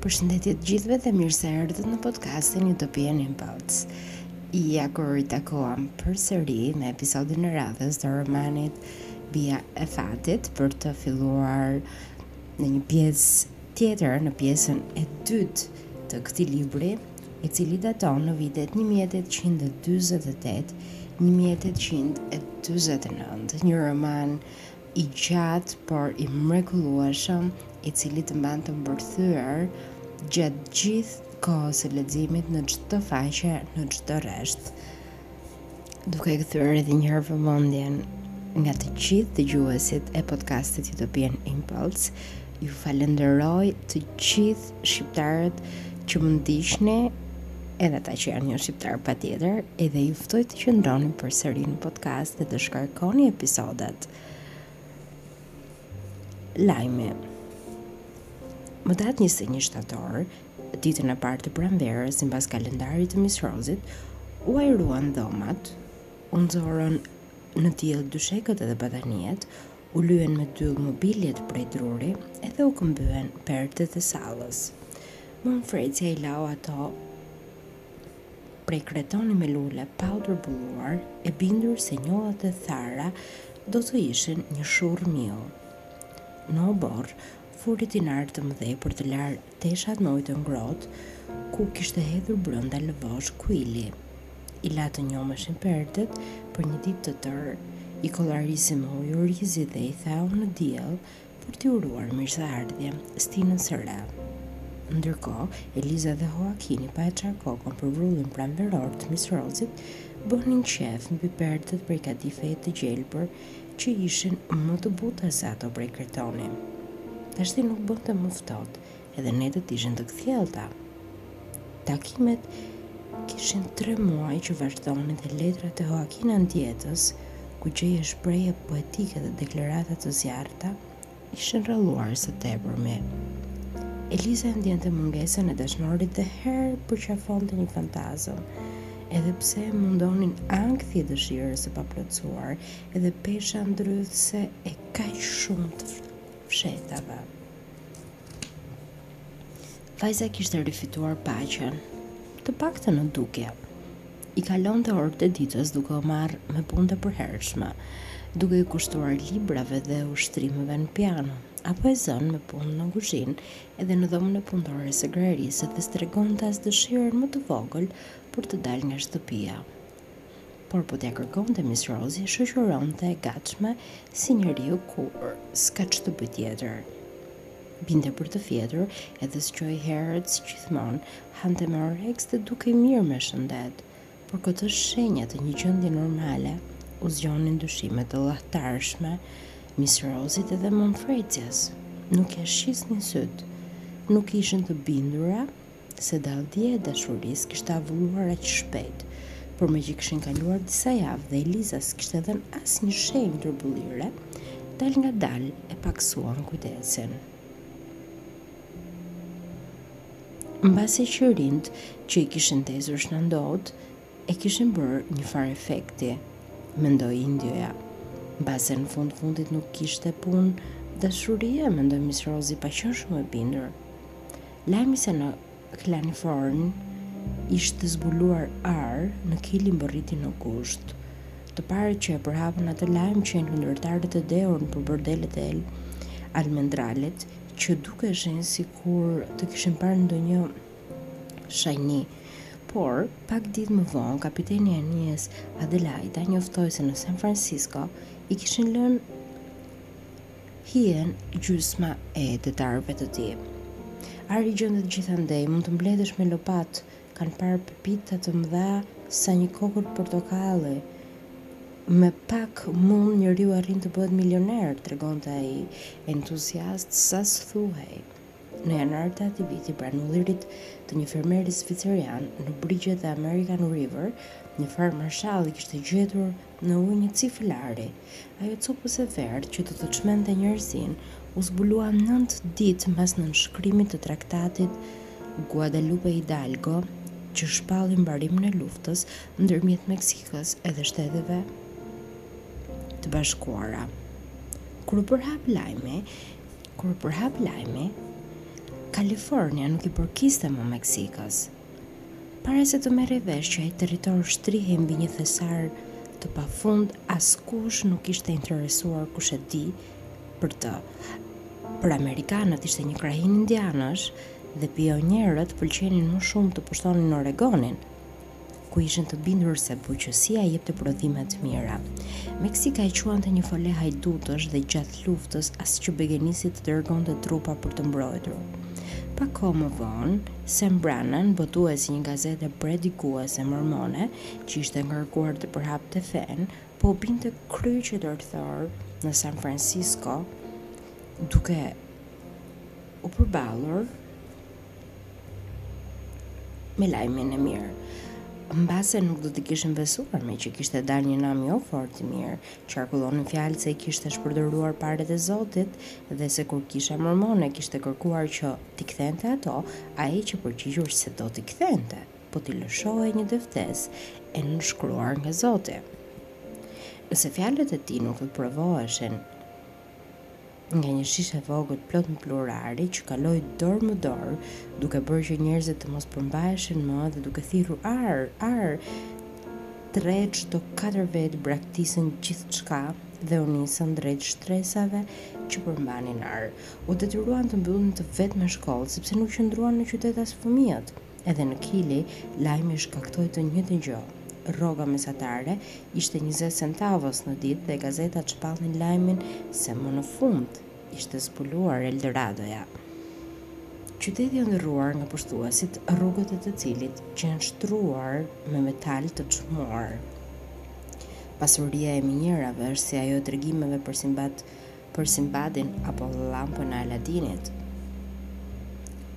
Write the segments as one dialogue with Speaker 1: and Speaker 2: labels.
Speaker 1: Përshëndetje të gjithëve dhe mirë se erdhët në podcastin Utopian Impulse. Ja ku ritakohemi përsëri në episodin e radhës të romanit Bija e Fatit për të filluar një pjesë tjetër, në pjesën e dytë të këtij libri, i cili daton në vitet 1848 1849, një roman i gjatë por i mrekullueshëm, i cili të mban të mbërthyer gjatë gjithë kohës së leximit në çdo faqe, në çdo rresht. Duke kthyer edhe një herë vëmendjen nga të gjithë dëgjuesit e podcastit Utopian Impulse, Ju falënderoj të gjithë shqiptarët që më ndiqni, edhe ata që janë jo shqiptarë patjetër, edhe ju ftoj të qëndroni përsëri në podcast dhe të shkarkoni episodet. Lajmi. Më datë 21 shtator, ditën e parë të pranverës, sipas kalendarit të Mis Rozit, u ajruan dhomat, u nxorën në diell dyshekët edhe batanijet, U lyen me dyll mobiljet prej druri edhe u këmbyen perdet e sallës. Mama Frezia i lau ato prej kretoni me lule pa u turbulluar, e bindur se njollat e thara do të ishin një shurrë miu. Në oborr, futi tinarë të mëdhenj për të larë Teshat me ujë të ngrohtë, ku kishte hedhur brenda lëvozhë kuili. I la të njomeshin perdet për një ditë të tërë, i kollarisi me ujë orizi dhe i thau në diell për t'i uruar mirëseardhje stinës së re. Ndërkohë, Eliza dhe Hoakini pa e çarë kokën për vrullin pranveror të Mis Rozit, bënin qejf mbi perdet prej kadifeje të gjelbër që ishin më të buta se ato prej Kretoni. Tashti nuk bënte më ftohtë edhe netët ishin të kthjellta. Takimet kishin tre muaj që vazhdonin dhe letrat e Hoakin Andietës, ku gjeje shprehje poetike dhe deklarata të zjarrta, ishin rralluar së tepërmi. Eliza e ndjente mungesën e dashnorit dhe herë përqafonte një fantazmë, edhe pse e mundonin ankthi i dëshirës së paplotësuar edhe pesha ndrydhëse e kaq shumë të fshehtave. Vajza kishte rifituar paqen, të paktën në dukje. I kalonte orët e ditës duke u marrë me punë të përhershme, duke iu kushtuar librave dhe ushtrimeve në piano, apo e zënë me punë në kuzhinë edhe në dhomën e punëtores së grarisë dhe s'tregonte as dëshirën më të vogël për të dalë nga shtëpia. Por po t'ia kërkonte mis Rozi, e shoqëronte e gatshme si njeriu kur s'ka ç'të bëjë tjetër. Binte për të fjetur, edhe zgjohej herët si gjithmonë, hante me oreks dhe dukej mirë me shëndet. Por këto shenja të një gjendje normale u zgjonin dyshime të llahtarshme mis Rozit edhe mama Fresias. Nuk ia shqisnin sytë. Nuk ishin të bindura se dalldia e dashurisë kishte avulluar aq shpejt, por meqë kishin kaluar disa javë dhe Eliza s'kishte dhënë asnjë shenjë turbullire, dalëngadalë e pakësuan kujdesin. Mbase qirinjtë që i kishin ndezur Shna Ndout, e kishin bërë njëfarë efekti, mendoi indioja. Mbase në fund fundit nuk ishte punë dashurie, mendoi Miss Rozi pa qenë shumë e bindur. Lajmi se në Kaliforni ishte zbuluar ar në Kili mbërriti në gusht. Të parët që e përhapën atë lajm qenë lundërtarët e dehur nëpër bordelet e Almendralit, që dukeshin sikur të kishin parë ndonjë vegim. Por, pak ditë më vonë, kapiteni i anijes Adelaida njoftoi se në San Francisco i kishin lënë hijen gjysma e detarëve të tij. Ari gjendet gjithandej, mund ta mbledhësh me lopatë, kanë parë pepita të mëdha sa një kokërr portokalli. Me pak mund njeriu arrin të bëhet milioner, tregonte ai, entuziast sa s'thuhej. Në janar të atij viti, pranë mullirit të një fermeri zvicerian në brigjet e American River, njëfarë Marshalli kishte gjetur në ujë një cifël ari. Ajo copëz e verdhë që do të çmendte njerëzinë u zbulua nëntë ditë mbas nënshkrimit të traktatit Guadalupe Hidalgo, që shpalli mbarimin e luftës ndërmjet Meksikës edhe Shteteve të Bashkuara. Kur u përhap lajmi, Kur u përhap lajmi, Kalifornia nuk i përkiste më Meksikës. Para se të merrej vesh që ai territor shtrihej mbi një thesar të pafund, askush nuk ishte interesuar kushedi për të. Për amerikanët ishte një krahinë indianësh dhe pionierët pëlqenin më shumë të pushtonin Oregonin. ku ishin të bindur se bujqësia jepte prodhime të mira. Meksika e quante një fole hajdutësh dhe gjatë luftës as që begeniste të dërgonte trupa për ta mbrojtur. Pak kohë më vonë, Sam Brannan, botues i një gazete predikuese mormone, që ishte ngarkuar të përhapte fenë, po i binte kryq e tërthor në San Francisco, duke u përballur Me lajmin e mirë. Mbase nuk do t'i kishin besuar meqë kishte dalë një nam jo fort i mirë, qarkullonin fjalë se i kishte shpërdoruar paratë e Zotit dhe se kur kisha mormone kishte kërkuar që t'i kthente ato, ai qe përgjigjur se do t'i kthente, po t'i lëshohej një dëftesë e nënshkruar nga Zoti. Nëse fjalët e tij nuk do të provoheshin, nga një shishe e vogël plot me pluhur ari që kaloi dorë më dorë, duke bërë që njerëzit të mos përmbaheshin më dhe duke thirrur ar, ar, tre në çdo katër veta braktisën gjithçka dhe u nisën drejt shtresave që përmbanin ar. U detyruan të mbyllnin të vetmen shkollë, sepse nuk qëndruan në qytet as fëmijët. Edhe në Kili, lajmi shkaktoi të njëjtën gjë. Rroga mesatare ishte njëzet centavos në ditë dhe gazetat shpallnin lajmin se më në fund ishte zbuluar Eldoradoja. Qyteti i ëndërruar nga pushtuesit, rrugët e të cilit qenë shtruar me metal të çmuar. Pasuria e minierave është si ajo e tregimeve për Simbad për Simbadin apo llampën e Aladinit.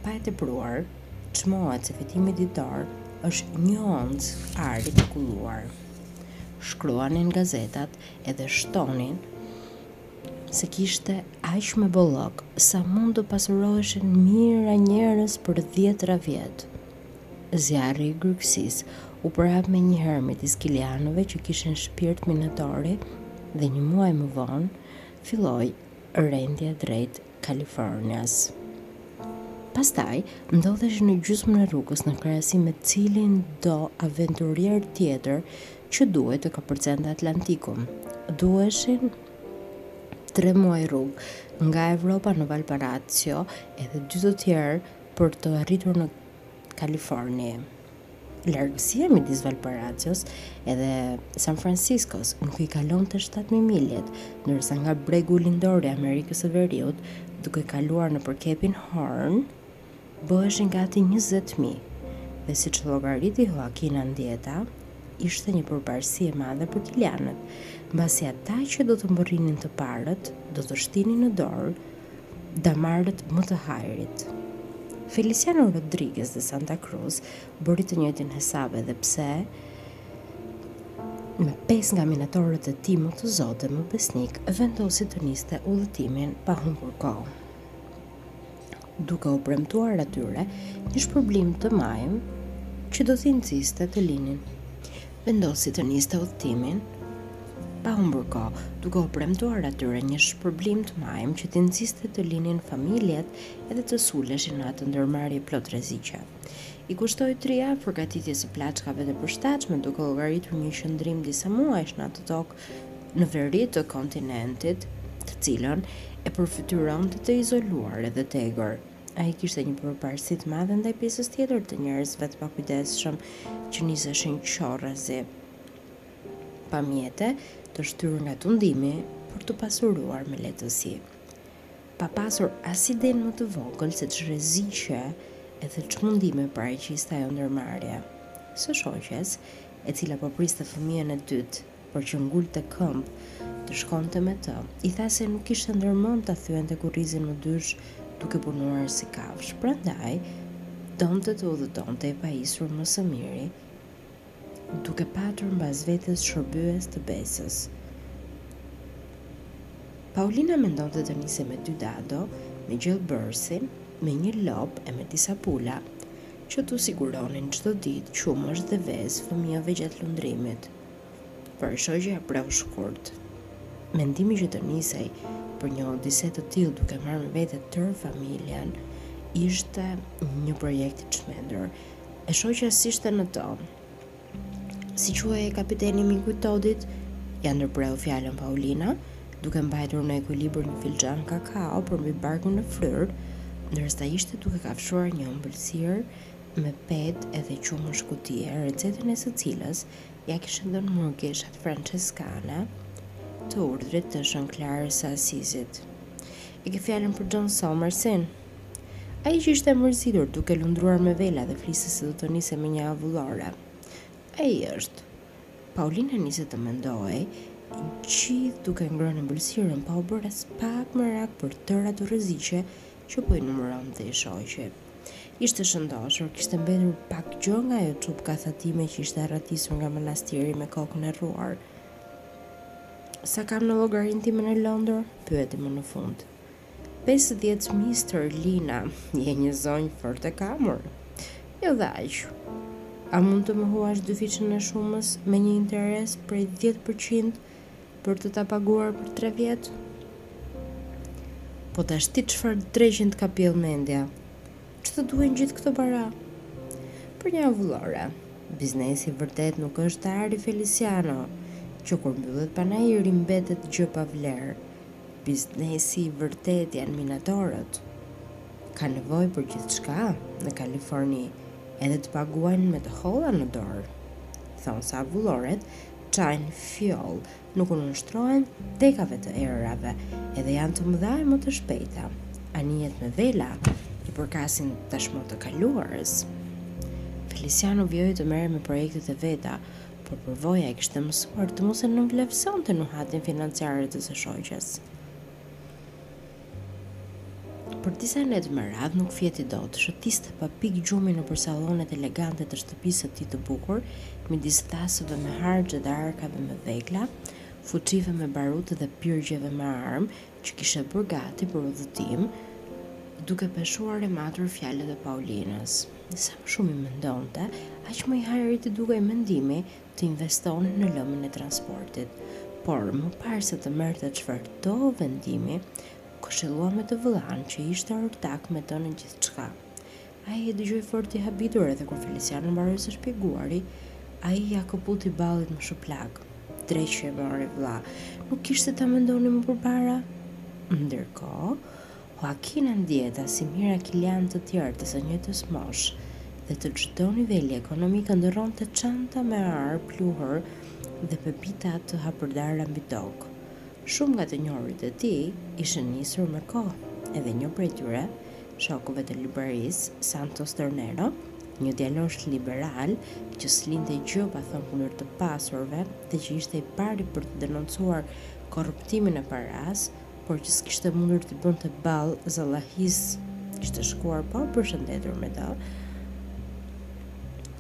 Speaker 1: Pa e tepruar, çmohet se fitimi ditor është një ons ari të kulluar. Shkruanin gazetat edhe shtonin se kishte aq me bollëk sa mund të pasuroheshin mijëra njerëz për dhjetëra vjet. Zjarri i grykësisë u përhap menjëherë midis kilianëve që kishin shpirt minatori dhe një muaj më vonë filloi rendja drejt Kalifornias. Pastaj ndodheshin në gjysmën e rrugës në krahasim me cilindo aventurier tjetër që duhej të kapërcente Atlantikun. Duheshin tre muaj rrugë nga Evropa në Valparaiso, edhe dy të tjerë për të arritur në Kaliforni. Largësia midis Valparaisos edhe San Franciscos nuk i kalonte 7.000 miljet, ndërsa nga bregu lindor i Amerikës së Veriut, duke kaluar nëpër Kepin Horn, bëheshin gati 20.000, dhe siç e llogariti Joaquin Andieta, ishte një përparësi e madhe për kilianët, mbasi ata që do të mbërrinin të parët, do të shtinin në dorë damarët më të hajrit. Feliciano Rodriguez de Santa Cruz bëri të njëjtin hesab edhe pse me 5 nga minatorët e tij më të zotë e më besnikë vendosi të niste udhëtimin pa humbur kohë duke u premtuar atyre një shpërblim të majmë që do t'i nxiste të linin. vendosi të niste udhëtimin, pa humbur kohë, duke u premtuar atyre një shpërblim të majmë që t'i nxiste të linin familjet edhe të suleshin në atë ndërmarrje plot rreziqe. I kushtoi tri javë përgatitjes së plaçkave të përshtatshme, duke llogaritur një qëndrim disa muajsh në atë tokë në veri të kontinentit, të cilën e përfytyronte të izoluar edhe të egër. Ai kishte një përparësi të madhe ndaj pjesës tjetër të njerëzve të pakujdesshëm që niseshin qorrezi pa mjete, të shtyrë nga tundimi për t'u pasuruar me lehtësi, pa pasur as idenë më të vogël se ç'rreziqe edhe ç'mundime paraqiste ajo ndërmarrje. Së shoqes, e cila po priste fëmijën e dytë, por që ngulte këmbë të shkonte me të, i tha se nuk kishte ndërmend ta thyente kurrizin më dysh duke punuar si kafshë, prandaj donte të udhëtonte i pajisur më së miri, duke patur mbas vetes shërbyes të besës. Paulina mendonte të nisej me dy dado, me gjellbërësin, me një lopë e me disa pula, që t'u siguronin çdo ditë qumësht dhe vezë fëmijëve gjatë lundrimit. Por i shoqi ia preu shkurt, mendimi që të nisej për një odise të tillë duke marrë me vete tërë familjen ishte një projekt i çmendur. E shoqja s'ishte në to. Si quhej kapiteni, miku i Todit? Ia ndërpreu fjalën Paulina, duke mbajtur në ekuilibër një filxhan kakao përmbi barkun e fryrë, ndërsa ishte duke kafshuar një ëmbëlsirë me petë edhe qumësht kutie, recetën e së cilës ia kishin dhënë murgeshat françeskane të urdhrit të Shën Klarës së Asizit. E ke fjalën për John Sommersin? Ai që ishte mërzitur duke lundruar me vela dhe fliste se do të nise me një avullore. Ai është. Paulina nisi të mendohej, gjithë duke ngrënë ëmbëlsirën pa u bërë as pak merak për tërë ato rreziqe që po i numëronte i shoqi. Ishte shëndoshur, kishte mbetur pak gjë nga ajo çupka thatime që ishte arratisur nga manastiri me kokën e rruar. Sa kam në llogarinë time në Londër? Pyeti më në fund. 50 mijë stërlina, je një zonjë fort e kamur. Jo dhe aq. A mund të më huash dyfishin e shumës me një interes prej 10%? për të të paguar për tre vjet? Po tashti çfarë dreqin të ka pjellë mendja? Ç'të duhen gjithë këto para? Për një avullore, biznesi i vërtetë nuk është ari Feliciano, që kur mbyllet Panamaja mbetet gjë pa vlerë. Biznesi i vërtetë janë minatorët. Kanë nevojë për gjithçka në Kaliforni, edhe të paguajnë me të holla në dorë. Thonë se avulloret çajnë fjollë, nuk u nënshtrohen tekave të erërave, edhe janë të mëdha e më të shpejta. Anijet me vela i përkasin tashmë të kaluarës. Feliciano vijoi të merrej me projektet e veta, por përvoja e kishte mësuar të mos e nënvleftësonte nuhatjen financiare të së shoqes. Për disa netë me radhë nuk fjeti dot, shëtiste pa pikë gjumi nëpër sallonet elegante të shtëpisë së tij të bukur, midis thasëve me harxh dhe arkave me vegla, fuçive me barut dhe pirgjeve me armë, që kishte bërë gati për udhëtim, duke peshuar e matur fjalët e Paulinës. Sa më shumë i mendonte, aq më i hajrit i dukej mendimi të investonte në lëmën e transportit, por më parë se të merrte çfarëdo vendimi, u këshillua me të vëllanë që ishte ortak me të në gjithçka. Ai e dëgjoi fort i habitur edhe kur Feliciano mbaroi së shpjeguari, ai ia këputi ballit me shuplakë. Dreqi e mori vëlla, nuk kishte ta mendonim më përpara? Ndërkohë, Joaquin Andieta si mijëra kilianë të tjerë të së njëjtës moshë dhe të çdo niveli ekonomik ëndërronte çanta me ar pluhur dhe pepita të hapërdara mbi tokë. Shumë nga të njohurit e tij ishin nisur me kohë, edhe një prej tyre, shokëve të librarisë, Santos Tornero, një djalosh liberal që s'linte gjë pa thënë kundër të pasurve dhe që ishte i pari për të denoncuar korruptimin e parasë, por që s'kishte mundur t'i bënte ballë zallahisë, kishte shkuar pa u përshëndetur me të.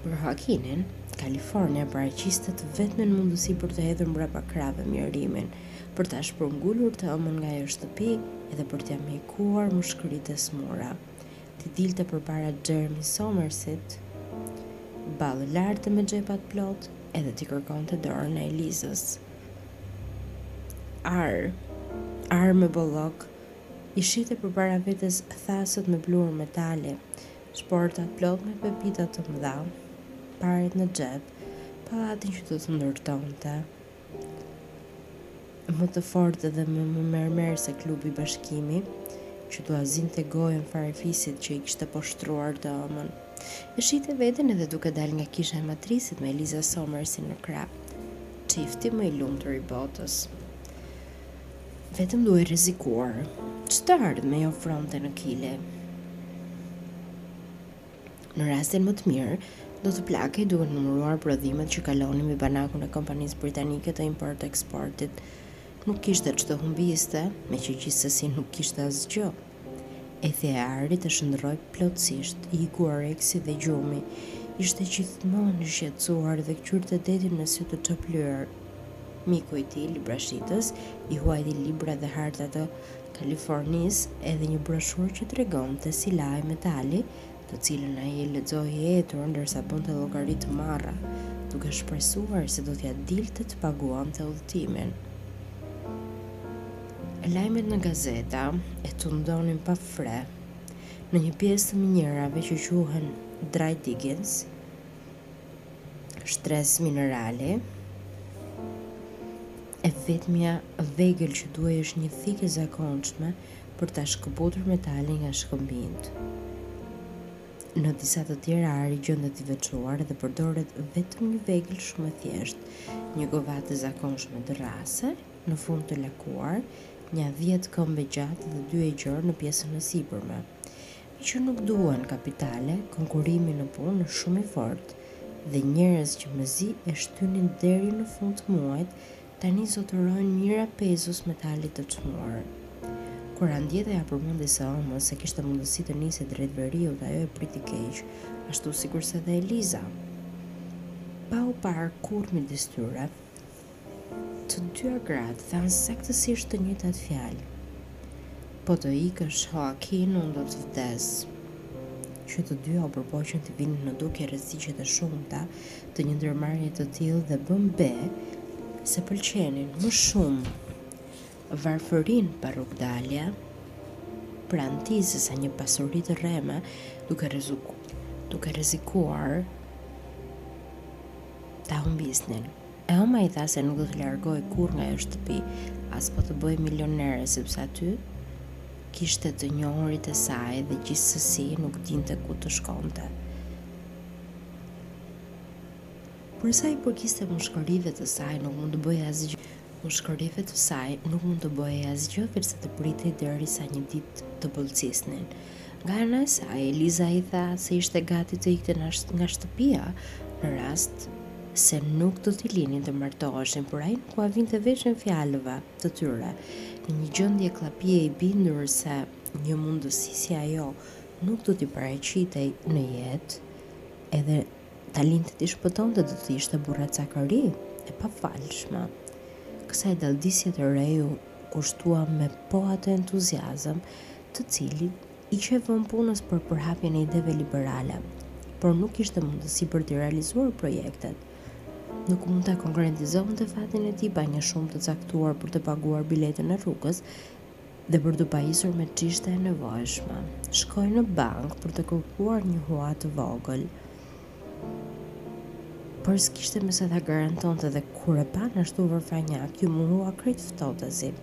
Speaker 1: Për Hoakinin, Kalifornia paraqiste të vetmen mundësi për të hedhur mbrapa krahëve mjerimin, për ta shpërngulur të ëmën nga ajo shtëpi edhe për t'ia mjekuar mushkëritë e sëmura. T'i dilte përpara Xheremi Somersit, ballë lart e me xhepat plot, edhe t'i kërkonte dorën e Elizës. Ar, ar me bollok, i shihte përpara vetes thasët me pluhur metali, shportat plot me pepita të mëdha, paret në xhep, pallatin që do të ndërtonte, Më të fortë dhe më me mermer se klubi Bashkimi, që t'ua zinte gojën farefisit që i kishte poshtruar të ëmën. E shihte veten edhe duke dalë nga kisha e Matrisit me Eliza Somersin në krah. Çifti më i lumtur i botës. Vetëm duhej rrezikuar. Ç'të ardhme i ofronte në Kile? Në rastin më të mirë, do të plakej duke numëruar prodhimet që kalonin mbi banakun e kompanisë britanike të import-eksportit. Nuk kishte ç'të humbiste, meqë gjithsesi nuk kishte asgjë. Ethja e arit e shndërroi plotësisht, i iku oreksi dhe gjumi. Ishte gjithmonë i shqetësuar dhe këqyrte detin me sy të çapëlyer. Miku i tij, librashitës, i huajti libra dhe harta të Kalifornisë edhe një broshurë që tregonte si lahej metali, të cilën ai e lexoi i etur ndërsa bënte llogari të marra, duke shpresuar se do t'ia dilte të paguante udhëtimin. Lajmet në gazeta e tundonin pa fre. Në një pjesë të minierave që quhen Dry Diggings, shtresë minerali, E vetmja vegël që duhej është një thikë e zakonshme për ta shkëputur metalin nga shkëmbinjtë. Në disa të tjera ari gjendet i veçuar dhe përdoret vetëm një vegël shumë e thjeshtë, një govatë e zakonshme dërrase, në fund të lakuar, nja dhjetë këmbë e gjatë dhe dy e gjërë në pjesën e sipërme. që nuk duan kapitale, konkurrimi në punë është shumë i fortë dhe njerëz që mezi e shtynin deri në fund të muajit, tani zotërojnë mijëra pesos metali të çmuar. Kur Andjeta ia përmendi së ëmës se kishte mundësi të nisej drejt veriut, ajo e priti keq, ashtu sikurse dhe Eliza. Pa u parë kurrë midis tyre, Të dyja gratë thanë saktësisht të njëjtat fjalë, Po të ikësh, Hoakin, unë do të vdes. Që të dyja u përpoqën të vinin në dukje rreziqet e shumta të një ndërmarrjeje të tillë dhe bënë be se pëlqenin më shumë varfërinë pa rrugëdalje pranë tij sesa një pasuri të rreme, duke rrezikuar ta humbisnin. E ëma i tha se nuk do të largohej kurrë nga ajo shtëpi, as po të bëhej milionere sepse aty kishte të njohurit e saj dhe gjithsesi nuk dinte ku të shkonte. Për sa i përkiste mushkërive të saj nuk mund të bëhej asgjë. Mushkërive të saj nuk mund të bëhej asgjë veçse të pritej derisa një ditë të pëlcisnin. Nga ana e saj, Eliza i tha se ishte gati të ikte nga shtëpia në rast se nuk do t'i linin të martoheshin, por ai nuk ua vinte veshin fjalëve të tyre. Në një gjendje kllapie i bindur se një mundësi si ajo nuk do t'i paraqitej në jetë, edhe ta linte t'i shpëtonte do të ishte burracakëri e pafalshme. Kësaj dalldisje të re iu kushtua me po atë entuziazëm të cilit i qe vënë punës për përhapjen e ideve liberale, por nuk kishte mundësi për t'i realizuar projektet. Nuk mund ta konkretizonte fatin e tij pa një shumë të caktuar për të paguar biletën e rrugës dhe për t'u pajisur me ç'ishte e nevojshme. Shkoi në bankë për të kërkuar një hua të vogël. Por s'kishte me se ta garantonte dhe kur e panë ashtu varfanjak, iu murrua krejt ftohtazi.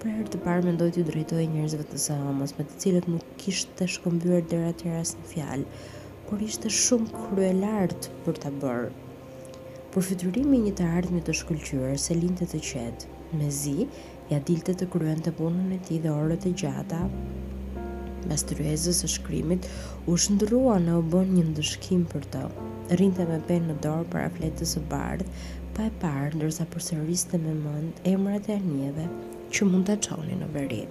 Speaker 1: Për herë të parë mendoi t'u drejtohej njerëzve të së ëmës, me të cilët nuk kishte shkëmbyer deri atëherë asnjë fjalë, por ishte shumë kryelartë për ta bërë. Përfytyrimi i një të ardhme të shkëlqyer s'e linte të qetë, mezi, ia dilte të kryente punën e tij dhe orët e gjata mbas tryezës së shkrimit u shndërruan në u bënë një ndëshkim për të. Rrinte me penë në dorë para fletës së bardhë, pa e parë, ndërsa përsëriste me mend emrat e anijeve që mund ta çonin në veri.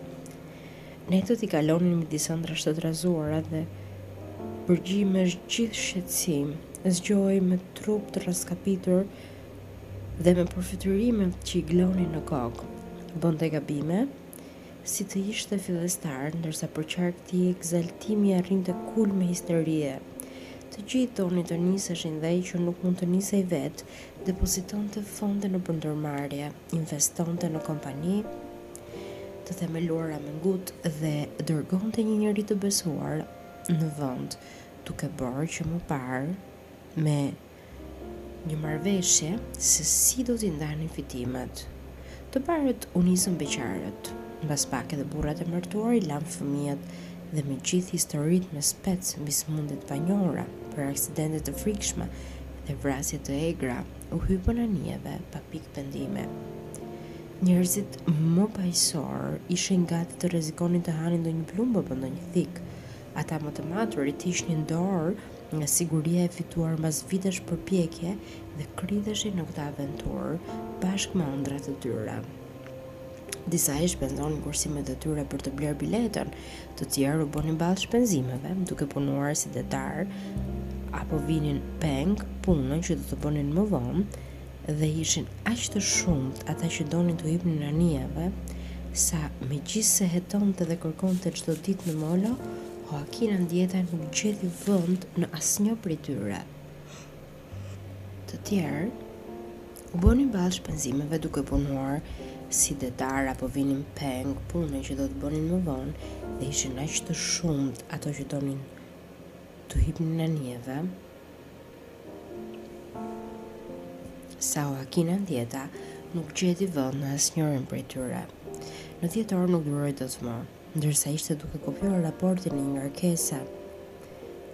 Speaker 1: Netët i kalonte midis ëndrrash të trazuara dhe përgjimesh gjithë shqetësim, zgjohej me trup të rraskapitur dhe me përfytyrimet që i gëlonin në kokë, bënte gabime, si të ishte fillestar, ndërsa përqark tij ekzaltimi arrinte kulme histerie. Të gjithë donin të niseshin dhe ai që nuk mund të nisej vetë, depozitonte fonde nëpër ndërmarrje, investonte në kompani të themeluara me ngut dhe dërgonte një njeri të besuar në vend, duke bërë që më parë me Një marrëveshje se si do t'i ndanin fitimet. Të parët u nisën beqarët, mbas pak edhe burrat e martuar i lanë fëmijët dhe me gjithë historitë me spec mbi sëmundje të panjohura, për aksidente të frikshme dhe vrasje të egra, u hypën anijeve pa pikë pendimi. Njerëzit më paqësorë ishin gati të rrezikonin të hanin ndonjë plumb apo ndonjë thikë. Ata më të maturit hiqnin dorë Nga siguria e fituar mbas vitesh përpjekje dhe kridheshin në këtë aventurë bashkë me ëndrrat e tyre. Disa i shpenzonin kursimet e tyre për të blerë biletën, të tjerë u bënin ballë shpenzimeve duke punuar si detarë apo vinin peng punën që do të bënin më vonë dhe ishin aq të shumtë ata që donin t'u hipnin anijeve sa megjithëse hetonte dhe kërkonte çdo ditë në molo, Joaquin Andieta nuk gjeti vend në asnjë prej tyre. Të tjerë u bënin ballë shpenzimeve duke punuar si detarë apo vinin peng punën që do të bënin më vonë dhe ishin aq të shumtë ato që donin të hipnin anijeve sa Joaquin Andieta nuk gjeti vend në asnjërin prej tyre. Në dhjetor nuk duroi dot më. Ndërsa ishte duke kopjuar raportin e një ngarkese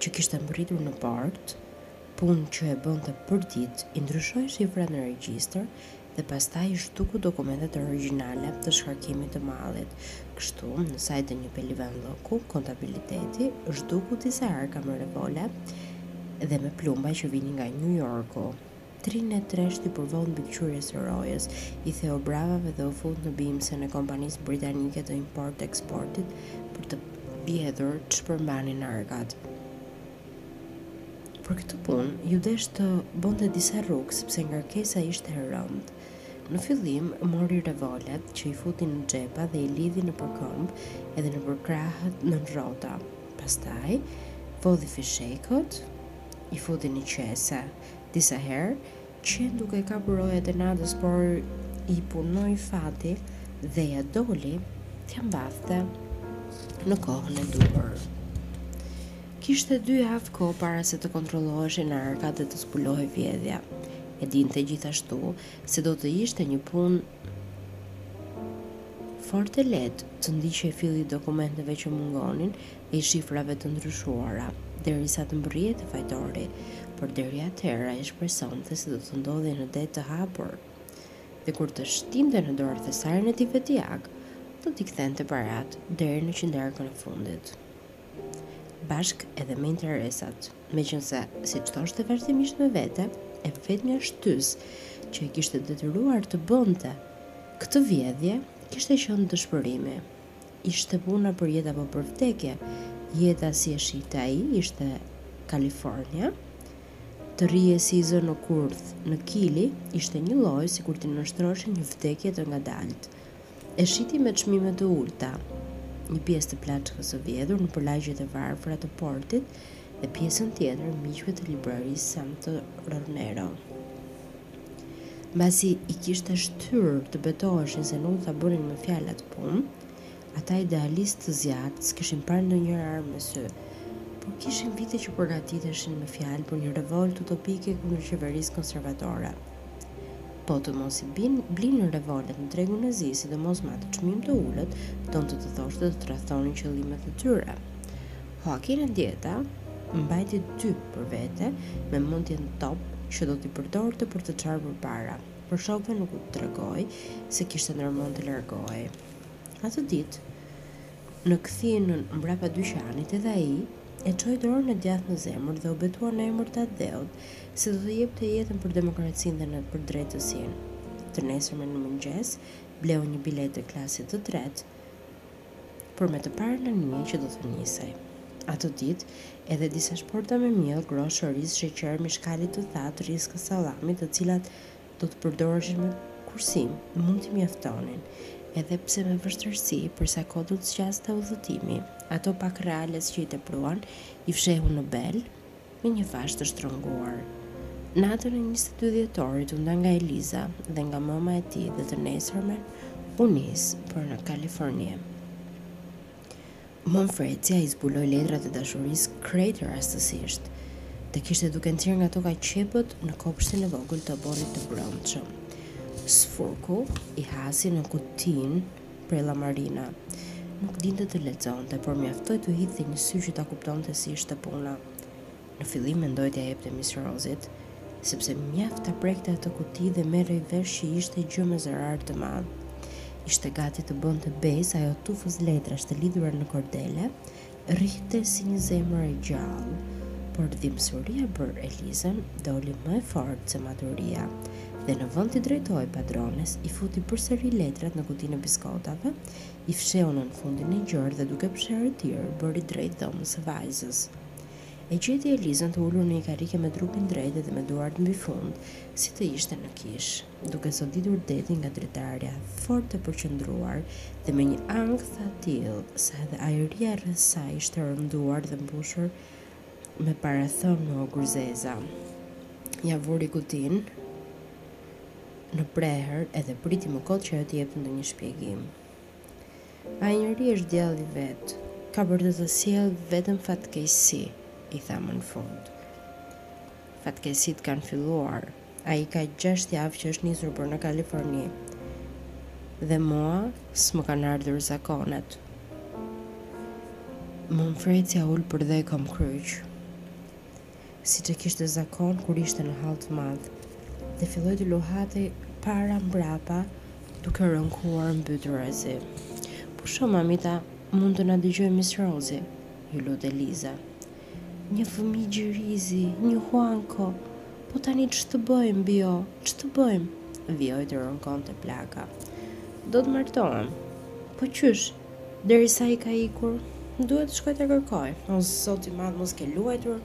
Speaker 1: që kishte mbërritur në port, punë që e bënte përditë, i ndryshoi shifrat në regjistër dhe pastaj i zhduku dokumentet origjinale të shkarkimit të mallit. Kështu, në sajë të një pelivanllëku kontabiliteti, zhduku disa arka me revole dhe me plumba që vinin nga Nju Jorku. Tri net rresht iu përvodh mbikëqyrjes së rojës, i theu bravave dhe u fut në bimsën e kompanisë britanike të import-eksportit për të vjedhur ç'përmbanin arkat. Për këtë punë iu desh të bënte disa rrugë sepse ngarkesa ishte e rëndë. Në fillim mori revolet që i futi në xhepa dhe i lidhi nëpër këmbë edhe nëpër krahët nën rroba. Pastaj vodhi fishekët, i futi në qese. disa herë, qenë duke e kapur rojet e natës, por i punoi fati dhe ia doli t'ia mbathte në kohën e duhur. Kishte dy javë kohë para se të kontrolloheshin arkat dhe të zbulohej vjedhja. E dinte gjithashtu se do të ishte një punë Fort e lehtë të ndiqej filli i dokumenteve që mungonin e i shifrave të ndryshuara, derisa të mbërrije te fajtori, por deri atëherë ai shpresonte se do të ndodhej në det të hapur dhe kur të shtinte në dorë thesarin e tij vetjak, do t'i kthente paratë deri në qindarkën e fundit. bashkë edhe me interesat, meqenëse, siç thoshte vazhdimisht me vete, e vetmja shtysë që e kishte detyruar të bënte këtë vjedhje kishte qenë dëshpërimi. Ishte puna për jetë apo për vdekje. Jeta, si e shihte ai, ishte Kalifornia. Të rrije si i zënë në kurth, në Kili, ishte njëlloj sikur t'i nënshtroheshin një vdekje të ngadaltë. E shiti me çmime të ulëta, një pjesë të plaçkës së vjedhur nëpër lagjet e varfra të portit dhe pjesën tjetër miqve të librarisë Santo Rornero. Mbasi i kishte shtyrë të betoheshin se nuk do ta bënin më fjalë atë punë, ata idealistë të zjarrtë s'kishin parë ndonjëherë armë me sy, por kishin vite që përgatiteshin me fjalë për një revoltë utopike kundër qeverisë konservatore. Po të mos i bin, blinin revolet në tregun e zi, sidomos me atë çmim të ulët, donte të thoshte të tradhtonin qëllimet e tyre. Hoakin Andieta mbajti dy për vete me mendjen top që do t'i përdorte për të çarë përpara, por shokëve nuk u tregoi se kishte ndërmend të largohej. Atë ditë, Në kthinën mbrapa dyqanit edhe ai e çoi dorën e djathtë në zemër dhe u betua në emër të atdheut se do të jepte jetën për demokracinë dhe në për drejtësinë. Të nesërmen në mëngjes bleu një biletë të klasit të tretë për me të parën anije që do të nisej ato ditë edhe disa shporta me miell, groshë, oriz, sheqer, mish kali të thatë, rriska sallami, të cilat do të përdoreshin me kursim, mund t'i mjaftonin, edhe pse me vështirësi, për sa kohë do të zgjaste udhëtimi. Ato pak reales që i tepruan, i fshehu në bel, me një fashë të shtrënguar. Natën e 22 dhjetorit u nda nga Eliza dhe nga mëma e tij dhe të nesërmen u nis për në Kaliforni. Mëmë Fresia i zbuloi letrat e dashurisë krejt rastësisht, tek ishte duke nxjerrë nga toka qepët në kopshtin e vogël të oborrit të brendshëm. Sfurku i hasi në kutinë prej llamarine. Nuk dinte të lexonte, por mjaftoi t'u hidhte një sy që ta kuptonte si ishte puna. Në fillim mendoi t'ia jepte mis Rozit, sepse mjaft ta prekte atë kuti dhe merrej vesh që ishte gjë me zarar të madh. Ishte gati të bënte be se ajo tufëz letrash të lidhura në kordele, rrihte si një zemër e gjallë, por dhimbësuria për Elizën doli më e fortë se maturia dhe në vend t'i drejtohej padrones, i futi përsëri letrat në kutinë e biskotave, i fshehu nën fundin e gjerë dhe duke psherëtirë bëri drejt dhomës së vajzës. E gjeti Elizën të ulur në një karrige me trupin drejt dhe me duart mbi fund, si të ishte në kishë, duke soditur detin nga dritarja, fort e përqendruar dhe me një ankth të atillë, sa edhe ajri rreth saj ishte rënduar dhe mbushur me parathënie ogurzeza. Ia vuri kutinë në prehër edhe priti më kot që ajo t'i jepte ndonjë shpjegim. Ai njeri është djalli vetë, ka për të të sjellë vetëm fatkeqësi, i tha më në fund. Fatkeqësitë kanë filluar. Ai ka gjashtë javë që është nisur për në Kaliforni dhe mua s'më kanë ardhur zakonet. Mëmë Fresia u ul përdhe këmbëkryq. siç e kishte zakon kur ishte në hall të madh, dhe filloi të luhatej para mbrapa duke rënkuar mbyturazi. Pusho mamita, mund të na dëgjojë mis Rozi, iu lut Eliza. Një fëmijë gjirizi, një huanko, po tani ç'të bëjmë, bijo, ç'të bëjmë? vijoi të rënkonte plaka. Do të martohem. Po qysh? Derisa ai ka ikur duhet të shkoj ta kërkoj. O zot i madh mos ke luajtur.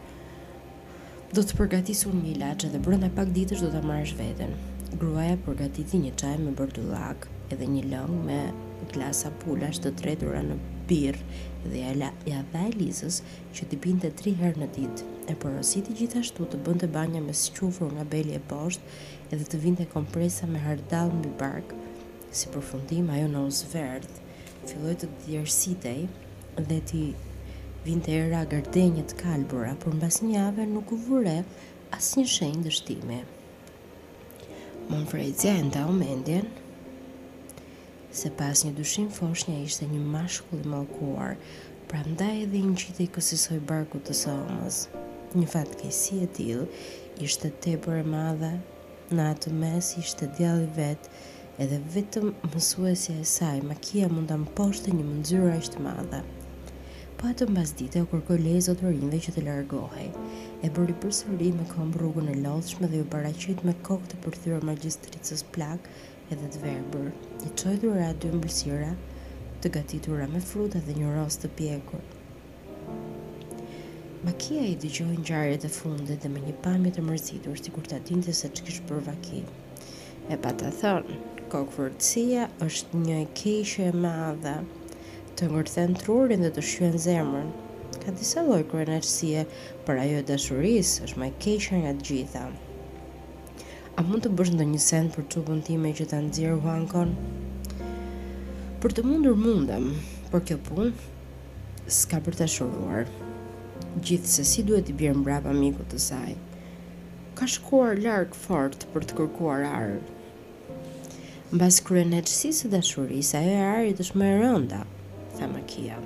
Speaker 1: Do të përgatis unë një ilaç edhe brenda pak ditësh do ta marrësh veten. Gruaja përgatiti një çaj me bërdullak edhe një lëng me glasa pulash të tretura në birrë dhe ia dha Elizës që t'i pinte tri herë në ditë. E porositi gjithashtu të bënte banja me squfur nga beli e poshtë edhe të vinte kompresa me hardall mbi bark. Si përfundim, ajo na u zverdh filloi të djersitej dhe t'i vinte era gardenie të kalbura, por mbas një jave nuk u vu re asnjë shenjë dështimi. Mëmë Frezia e ndau mendjen se pa asnjë dyshim foshnja ishte një mashkull i mallkuar, prandaj edhe i ngjitej kësisoj barkut të së ëmës. Një fatkeqësi e tillë ishte tepër e madhe Në atë mes ishte djalli vetë edhe vetëm mësuesja e saj, Makia mund ta mposhte një mënxyrë aq të madhe. Po atë mbasdite u kërkoi lejë zotërinjve që të largohej. E bëri përsëri me këmbë rrugën e lodhshme dhe iu paraqit me kokë të përthyer magjistricës plakë edhe të verbër, i çoi dhuratë dy ëmbëlsira të gatitura me fruta dhe një rosë të pjekur. Makia i dëgjoi ngjarjet e fundit dhe me një pamje të mërzitur, sikur ta dinte se ç'kish bërë vaki. E pata thënë, kokëfortësia është një e keqe e madhe. Të ngërthen trurin dhe të shqyen zemrën. Ka disa lloj kryeneçësie, por ajo e dashurisë është më e keqja nga të gjitha. A mund të bësh ndonjë send për çupën time që ta nxjerrë huankon? Për të mundur mundem, por kjo punë s'ka për ta shëruar. Gjithsesi duhet t'i bjerë mbrapa mikut të saj. Ka shkuar larg fort për të kërkuar ar. Mbas kryeneçësisë së dashurisë, ajo e arit është më e rënda, tha Makia.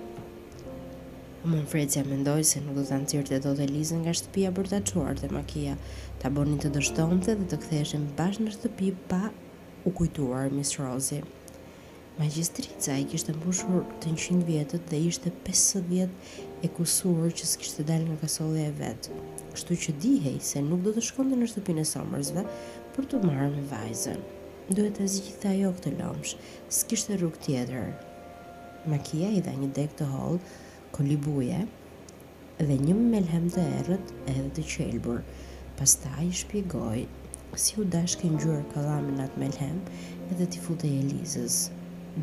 Speaker 1: Mëmë Frezia mendoi se nuk do ta nxirrte dot Elizën nga shtëpia për ta çuar te Makia, ta bënin të dështonte dhe të ktheheshin bashkë në shtëpi pa u kujtuar Mis Rozi. Magjistrica i kishte mbushur të njëqind vjetët dhe ishte pesëdhjetë e kusur që s'kishte dalë nga kasollja e vet, kështu që dihej se nuk do të shkonte në shtëpinë e Somërzve për t'u marrë me vajzën. Duhet ta zgjidhte ajo këtë lëmsh, s'kishte rrugë tjetër. Makia i dha një degë të hollë kolibuje dhe një melhem të errët edhe të qelbur. Pastaj i shpjegoi si u dashke ngjyer kallami në atë melhem edhe t'i futej Elizës.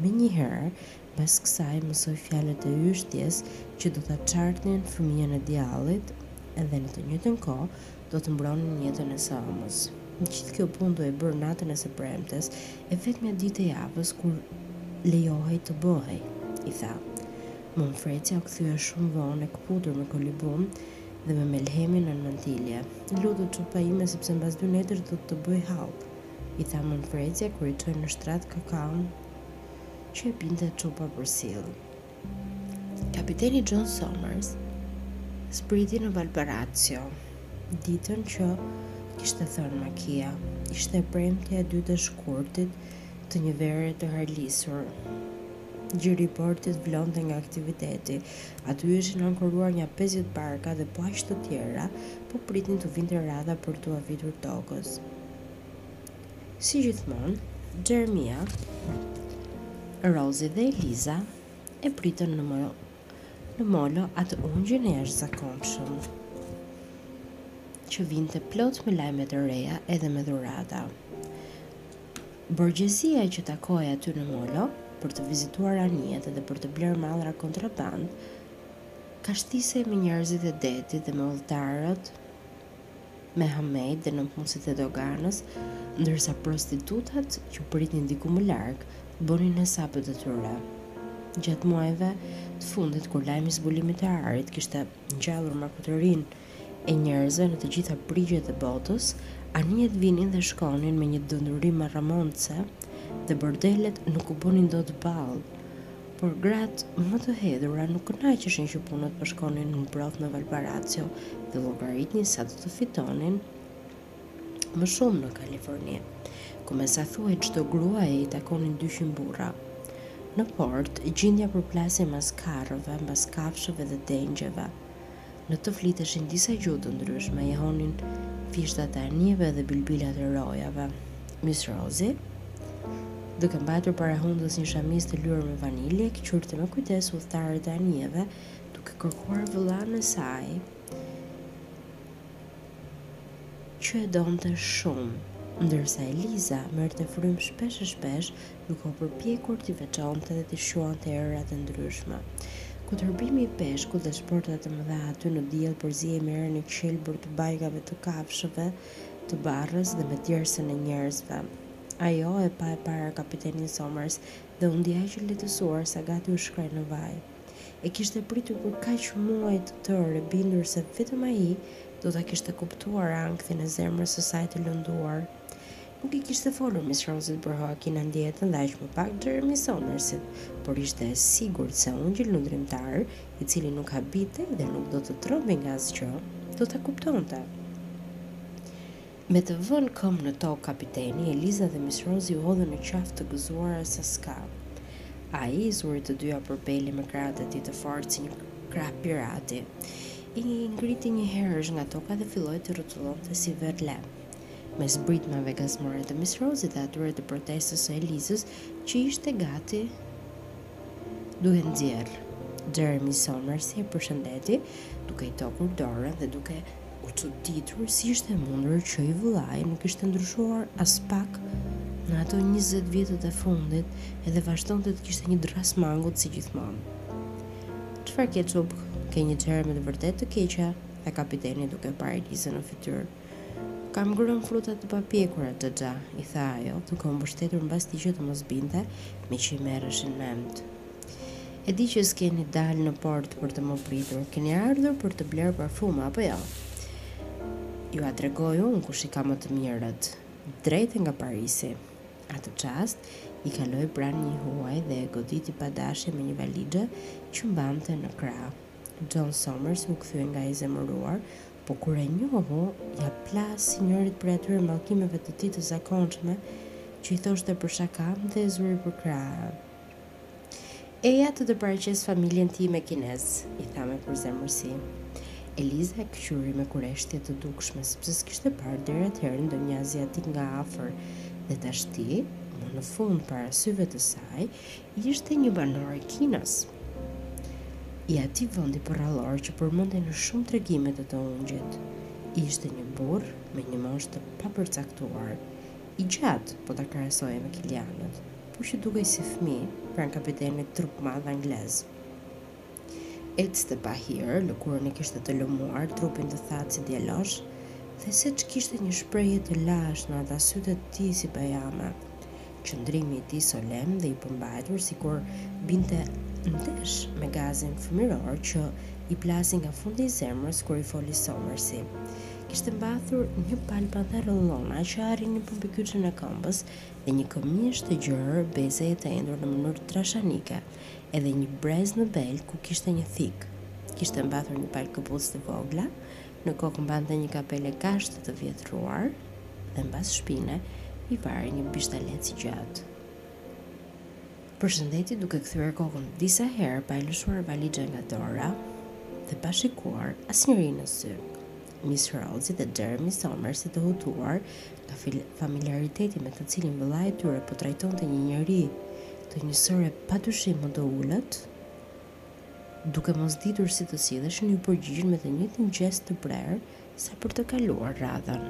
Speaker 1: Menjëherë pas kësaj mësoi fjalët e yshtjes që do ta çartnin fëmijën e djallit dhe në të njëjtën kohë do të mbronin jetën e së ëmës. Gjithë kjo punë duhej bërë natën e së premtes, e vetmja ditë e javës kur lejohej të bëhej, i tha. Mom Frecia u kthye shumë vonë e këputur me kolibun dhe me melhemin nën mantilje. Lutu çupa ime sepse mbas dy netësh do të të bëj hallkë, i tha Mom Frecia kur i çoi në shtrat kakaon që e pinte çupa për sillë. Kapiteni John Somers zbriti në Valparaiso ditën që kishte thënë Makia. Ishte e premtja e dytë e shkurtit të një vere të harlisur. Gjiri i portit vlonte nga aktiviteti. Aty ishin ankoruar nja 50 barka dhe po aq të tjera po pritnin t'u vinte radha për t'u avitur tokës. Si gjithmonë, Xheremia, Rozi dhe Eliza e pritën në molo atë ungjin e jashtëzakonshëm që vinte plot me lajme të reja edhe me dhurata. Borgjezia që takohej aty në molo për të vizituar anijet dhe për të blerë mallra kontrabandë, kashtisej me njerëzit e detit dhe me udhëtarët me hamejtë dhe nëpunësit e doganës, ndërsa prostitutat që pritnin diku më larg bënin hesapet e tyre. Gjatë muajve të fundit kur lajmi i zbulimit të arit kishte ngjallur makutërinë e njerëzve në të gjitha brigjet e botës, anijet vinin dhe shkonin me një dënduri marramendëse dhe bordelet nuk u bënin dot ballë Por gratë më të hedhura nuk kënaqeshin që punët po shkonin mbroth në Valparaiso dhe llogaritnin sa do të fitonin më shumë në Kaliforni, ku me sa thuhej çdo gruaje i takonin dyqind burra. Në port, gjindja përplasej mbas karrëve, mbas kafshëve dhe dengjeve. Në të fliteshin disa gjuhë të ndryshme, jehonin fishtat e anijeve dhe bilbilat e rojave. Mis Rozi, duke mbajtur para hundës një shamizë të lyer me vanilje, këqyrte me kujdes udhëtarët e anijeve, duke kërkuar vëllanë e saj, që e donte shumë, ndërsa Eliza merrte frymë shpesh e shpesh duke u përpjekur t'i veçonte dhe t'i shquante erërat e ndryshme. Kutërbimi i peshkut dhe shportat e mëdha aty në diell përzihej me erën e qelbur të bajgave të kafshëve të barrës dhe me djersën e njerëzve. Ajo e pa e para kapitenin Somers dhe u ndje aq e lehtësuar sa gati u shkreh në vaj. E kishte pritur për kaq muaj të tërë e bindur se vetëm ai do ta kishte kuptuar ankthin e zemrës së saj të lënduar. Nuk i kishte folur Miss Rozit për Hoakin Andietën dhe aq më pak Xheremi Somersit, por ishte e sigurt se ungji lundrimtar, i cili nuk habitej dhe nuk do të trëmbej nga asgjë, do ta kuptonte. Me të vënë këmbë në tokë kapiteni, Eliza dhe Miss Rozi iu hodhën në qafë të gëzuara sa s'ka. Ai i zuri të dyja për beli me krahët e tij të fortë si një krah pirati. I ngriti njëherësh nga toka dhe filloi t'i rrotullonte si verle. mes britmave gazmore të Miss Rozit dhe atyre të protestës së Elizës që ishte gati duke nxjerrë. Jeremy Somersi e përshëndeti, duke i tokur dorën dhe duke u çuditur si ishte e mundur që i vëllai nuk ishte ndryshuar aspak në ato 20 vjetët e fundit, edhe vazhdonte të kishte një dërrasë mangut si gjithmonë. Çfarë ke çupë? Ke një çehre me të vërtetë të keqe, tha kapiteni duke parë Elizën në fytyrë. Kam ngrënë fruta të papjekura, xhaxha, i tha ajo, duke u mbështetur mbas tij që të mos binte, meqë i merreshin mendtë. E di që s'keni dalë në port për të më pritur, keni ardhur për të blerë parfuma, apo jo? Jua tregoj unë kush i ka më të mirët, drejt nga Parisi. Atë çast, i kaloi pranë një i huaj dhe e goditi pa dashje me një valixhe që mbante në krah. John Somers u kthye nga ai i zemëruar, Po kur e njohu, ia plasi njërit prej atyre mallkimeve të tij të zakonshme, që i thoshte për shaka, dhe e zuri për krahu. Eja të të paraqes familjen time kinez, i tha me përzemërsi. Eliza e këqyri me kureshtje të dukshme, sepse s'kishte parë deri atëherë ndonjë aziatik nga afër, dhe tashti, më në fund para syve të saj, ishte një banor i Kinës, i atij vendi përrallor që përmendej në shumë tregime të të ungjit. Ishte një burrë me një moshë të papërcaktuar, i gjatë po ta krahasoje me kilianët, por që dukej si fëmijë pranë kapitenit trupmadh anglez. Ecte pa hir, lëkurën e kishte të lëmuar, trupin të thatë si djalosh, dhe seç kishte një shprehje të lashtë në ata sy të tij si bajame. Qëndrimi i tij solemn dhe i përmbajtur sikur binte ndesh me gazin fëmijëror që i plasi nga fundi i zemrës kur i foli Somersi. Kishte mbathur një palë pantallona që arrinin përmbi kyçin e këmbës dhe një këmishë të gjerë bezeje të endur në mënyrë trashanike. edhe një brez në bel ku kishte një thikë. Kishte mbathur një palë këpucë të vogla, në kokë mbante një kapele kashte të vjetruar dhe mbas shpine i varej një bishtalec i gjatë. Përshëndeti duke kthyer kokën disa herë pa e lëshuar valixhen nga dora dhe pa shikuar asnjeri në sy. Miss Rozi dhe Xheremi Somersi të hutuar nga familjariteti me të cilin vëllai i tyre po trajtonte një njeri të një sëre padyshim më të ulët, duke mos ditur si të silleshin, iu përgjigjën me të njëjtin gjest të prerë sa për të kaluar radhën.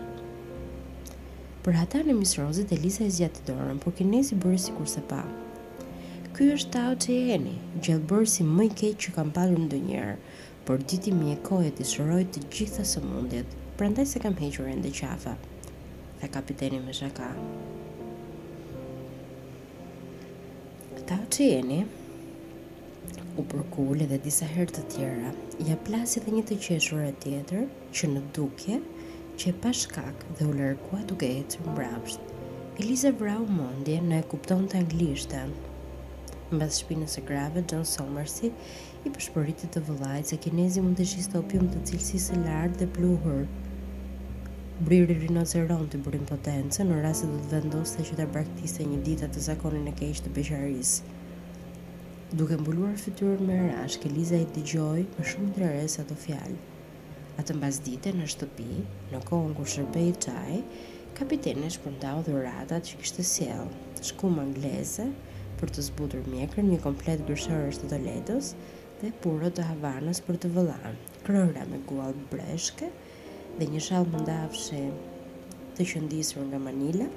Speaker 1: Për hatanë e Miss Rozit, Eliza i zgjati dorën, por kinezi bëri sikur s'e pa. Ky është Tao Çieni, gjellëbërësi më i keq që kam patur ndonjëherë, Por di t'i mjekojë dhe shërojë të gjitha sëmundjet, prandaj s'e kam hequr ende qafa, tha kapiteni me shaka. Tao Çieni u përkul edhe disa herë të tjera, ja plasi edhe një të qeshure tjetër, që në dukje qe e pashkak dhe u largua duke ecur mbrapsht. Eliza vrau mendjen a e kuptonte anglishten. Mbas shpinës së grave, Xhon Somersi I pëshpëriti të vëllait se kinezi mund t'i shiste opium të cilësisë së lartë dhe pluhur briri rinoceronti burim potence, në rast se do të vendoste që ta braktiste një ditë atë zakonin e keq të beqarisë. Duke mbuluar fytyrën me erashkë, Eliza i dëgjoi me shumë interes ato fjalë. Atë mbasdite në shtëpi, në kohën kur shërbehej çaji, kapiteni shpërndau dhuratat që kishte sjellë, shkumë angleze për të zbutur mjekrën, një komplet gërshërësh të Toledos dhe puro të Havanës për të vëllanë, krëhra me guall breshke dhe një shall mëndafshi të qëndisur nga Manila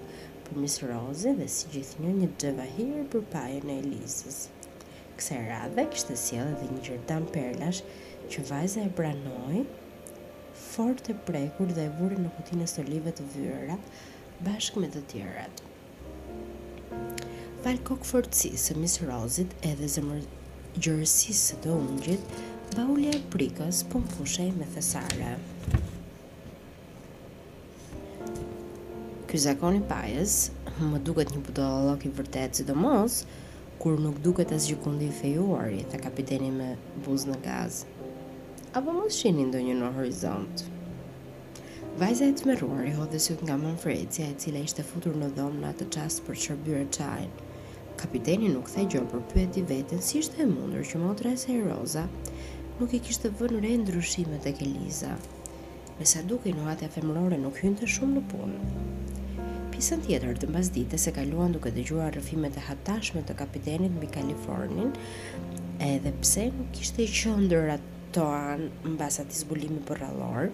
Speaker 1: për Mis Rozi dhe si gjithnjë një xhevahir për pajën e Elizës. Kësaj radhe kishte sjellë edhe një gjerdan perlash që vajza e pranoi fort e prekur dhe e vuri në kutinë e stolive të vyera bashkë me të tjerat. Falë kokëfortësisë së Mis Rozit edhe zemërgjërësisë së të ungjit, baulja e prikës po mfushej me thesare. Ky zakon i pajës më duket një budallallok i vërtetë, sidomos kur nuk duket asgjëkundi i fejuari, tha kapiteni me buzë në gaz. Apo mos shihni ndonjë në horizont? Vajza e tmerruar i hodhi sytë nga Manfrecja, e cila ishte futur në dhomë në atë çast për të shërbyer çajin. Kapiteni nuk tha gjë, por pyeti veten si ishte e mundur që motra e saj Roza nuk i kishte vënë re ndryshimet tek Eliza. Me sa dukej nuhatja femërore nuk hynte shumë në punë. Pjesën tjetër të mbasdites e kaluan duke dëgjuar rrëfimet e hatashme të kapitenit mbi Kalifornin, edhe pse nuk kishte qenë në ato anë mbas atij zbulimi përrallor.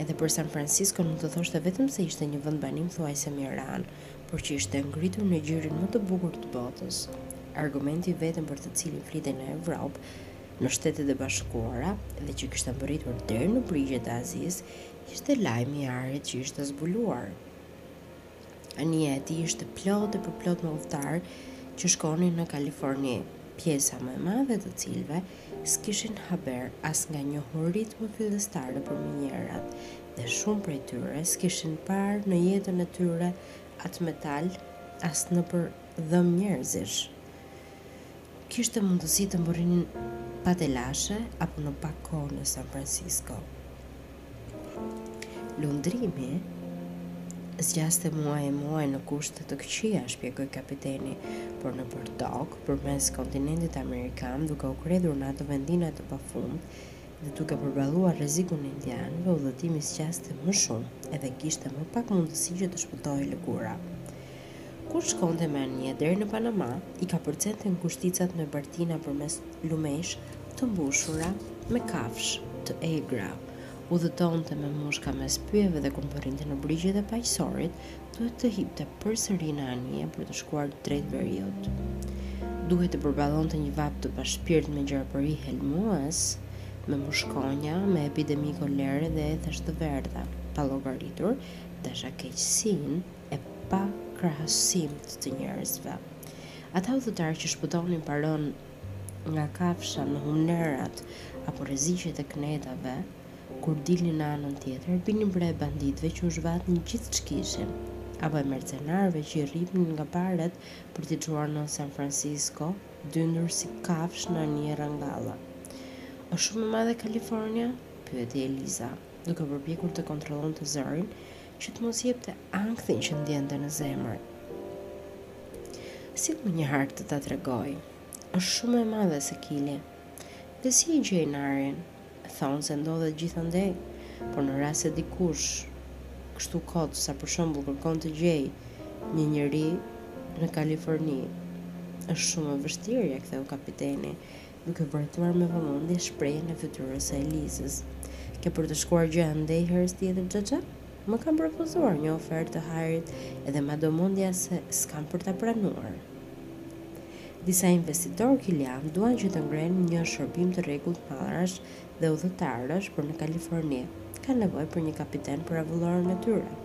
Speaker 1: Edhe për San Francisco mund të thoshte vetëm se ishte një vend banim thuajse mjeran, por që ishte ngritur në gjirin më të bukur të botës. Argumenti i vetëm për të cilin flitej në Evropë në Shtetet e Bashkuara dhe që kishte mbërritur deri në brigjet e Azisë, ishte lajmi i arit që ishte zbuluar. Anija e tij ishte plot e përplot me udhëtarë që shkonin në Kaliforni, pjesa më e madhe e të cilëve s'kishin haber as nga njohuritë më fillestare për minierat dhe shumë prej tyre s'kishin parë në jetën e tyre atë metal as nëpër dhëmbë njerëzish. kishte mundësi të mbërrinin pa telashe apo në pak kohë në San Francisco. Lundrimi zgjaste muaj e muaj në kushte të këqija, shpjegoi kapiteni, por nëpër tokë, përmes kontinentit amerikan, duke u kredhur në ato vendina të pafund dhe duke përballuar rrezikun e indianëve, udhëtimi zgjaste më shumë edhe kishte më pak mundësi që të shpëtohej lëkura. Kur shkonte me anije deri në Panama, i kapërcente ngushticat me bartina përmes lumesh të mbushura me kafshë të egra, udhëtonte me mushka mes pyjeve dhe kur mbërrinte në brigjet e Paqësorit, duhet të hipte përsëri në anije për të shkuar drejt veriut. Duhet të përballonte një vapë të pashpirt me gjarpërinj helmues, me mushkonja, me epidemi kolere dhe ethesh të verdha, pa llogaritur dashakeqësinë, e pa krahasimtë të njerëzve. Ata udhëtarë që shpëtonin pa rënë nga kafsha në humnerat apo rreziqet e kënetave, kur dilnin në anën tjetër, binin pre e banditëve që u zhvatnin gjithë ç'kishin, apo e mercenarëve që i rripnin nga paret për t'i çuar në San Francisco, dyndur si kafshë në anije rrangalla. Është shumë e madhe Kalifornia? pyeti Eliza, duke u përpjekur të kontrollonte zërin që të mos jepte ankthin që ndjente në zemër. Sillmë një hartë të ta tregoj, është shumë e madhe se Kili. Dhe si e gjejnë arin, thonë se ndodhet gjithandej, por në rast se dikush, kështu kot sa për shembull kërkon të gjejë një njeri në Kaliforni, është shumë e vështirë, ia ktheu kapiteni, duke vrojtuar me vëmendje shprehjen e fytyrës së Elizës. Ke për të shkuar gjë andej herës tjetër, Xhaxha? Më kanë propozuar një ofertë të hajrit edhe ma do mendja se s'kam për ta pranuar. Disa investitorë kilianë duan që të ngrenë një shërbim të rregullt mallrash dhe udhëtarësh për në Kaliforni. Kanë nevojë për një kapiten për avulloren e tyre.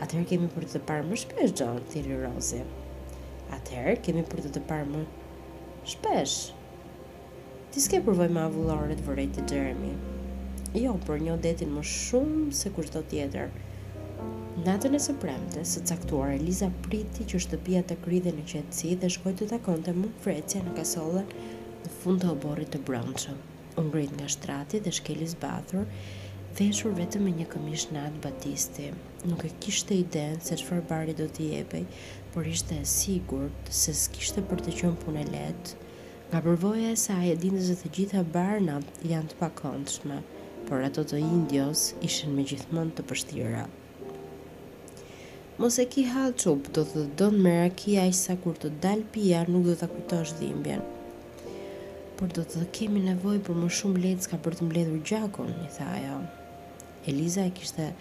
Speaker 1: Atëherë kemi për të të parë më shpesh, Xhon, thirri Rozi. Atëherë kemi për të të parë më Shpesh. Ti s'ke përvojë me avulloret, vërejti Xheremi. Jo, por e njoh detin më shumë se kushdo tjetër. Natën e së premtes së caktuar Eliza priti që shtëpia të kridhej në qetësi dhe shkoi të takonte mëmë Frecian në kasollen në fund të oborrit të brendshëm. U ngrit nga shtrati dhe shkeli zbathur, veshur vetëm me një këmishë nate batisti. Nuk e kishte idenë se çfarë bari do t'i jepej, por ishte e sigurt se s'kishte për të qenë punë e lehtë, nga përvoja e saj e dinte se të gjitha barnat janë të pakëndshme, por ato të Indios ishin me gjithë mend të pështira. Mos e ki hall çupë, do të të dënd me raki aq sa kur të dalë pija nuk do ta kujtosh dhimbjen. Por do të kemi nevojë për më shumë lecka për të mbledhur gjakun, i tha ajo. Eliza e kishte